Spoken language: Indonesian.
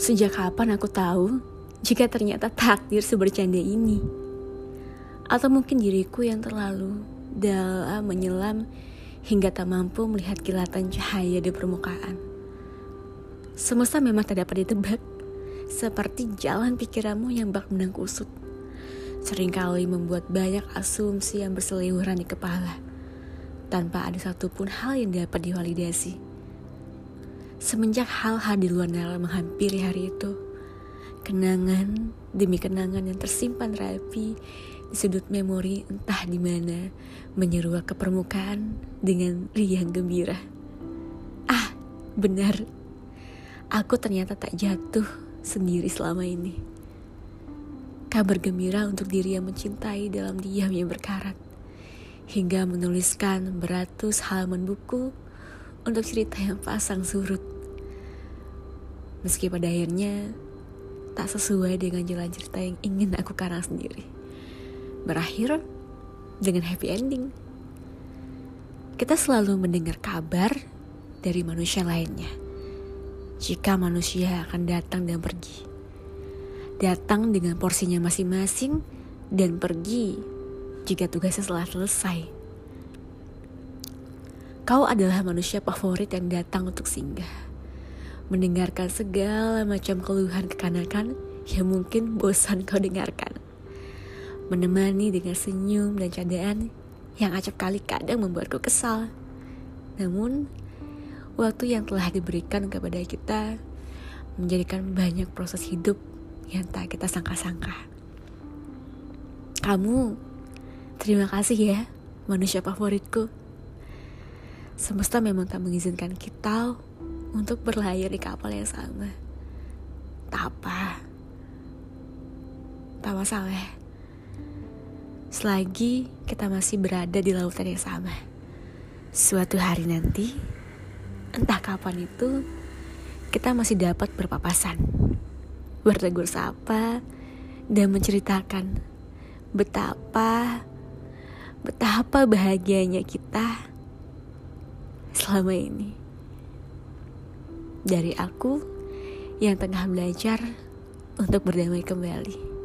Sejak kapan aku tahu jika ternyata takdir sebercanda ini? Atau mungkin diriku yang terlalu dalam menyelam hingga tak mampu melihat kilatan cahaya di permukaan. Semesta memang tak dapat ditebak, seperti jalan pikiranmu yang bak menang kusut. Seringkali membuat banyak asumsi yang berseliweran di kepala, tanpa ada satupun hal yang dapat divalidasi. Semenjak hal-hal di luar nalar menghampiri hari itu, kenangan demi kenangan yang tersimpan rapi di sudut memori entah di mana menyeruak ke permukaan dengan riang gembira. Ah, benar. Aku ternyata tak jatuh sendiri selama ini. Kabar gembira untuk diri yang mencintai dalam diam yang berkarat. Hingga menuliskan beratus halaman buku untuk cerita yang pasang surut. Meski pada akhirnya tak sesuai dengan jalan cerita yang ingin aku karang sendiri. Berakhir dengan happy ending. Kita selalu mendengar kabar dari manusia lainnya. Jika manusia akan datang dan pergi. Datang dengan porsinya masing-masing dan pergi jika tugasnya telah selesai. Kau adalah manusia favorit yang datang untuk singgah. Mendengarkan segala macam keluhan kekanakan yang mungkin bosan kau dengarkan. Menemani dengan senyum dan candaan yang acap kali kadang membuatku kesal. Namun, waktu yang telah diberikan kepada kita menjadikan banyak proses hidup yang tak kita sangka-sangka. Kamu, terima kasih ya, manusia favoritku. Semesta memang tak mengizinkan kita untuk berlayar di kapal yang sama. Tak apa. Tak masalah. Selagi kita masih berada di lautan yang sama. Suatu hari nanti, entah kapan itu, kita masih dapat berpapasan. Bertegur sapa dan menceritakan betapa betapa bahagianya kita selama ini. Dari aku yang tengah belajar untuk berdamai kembali.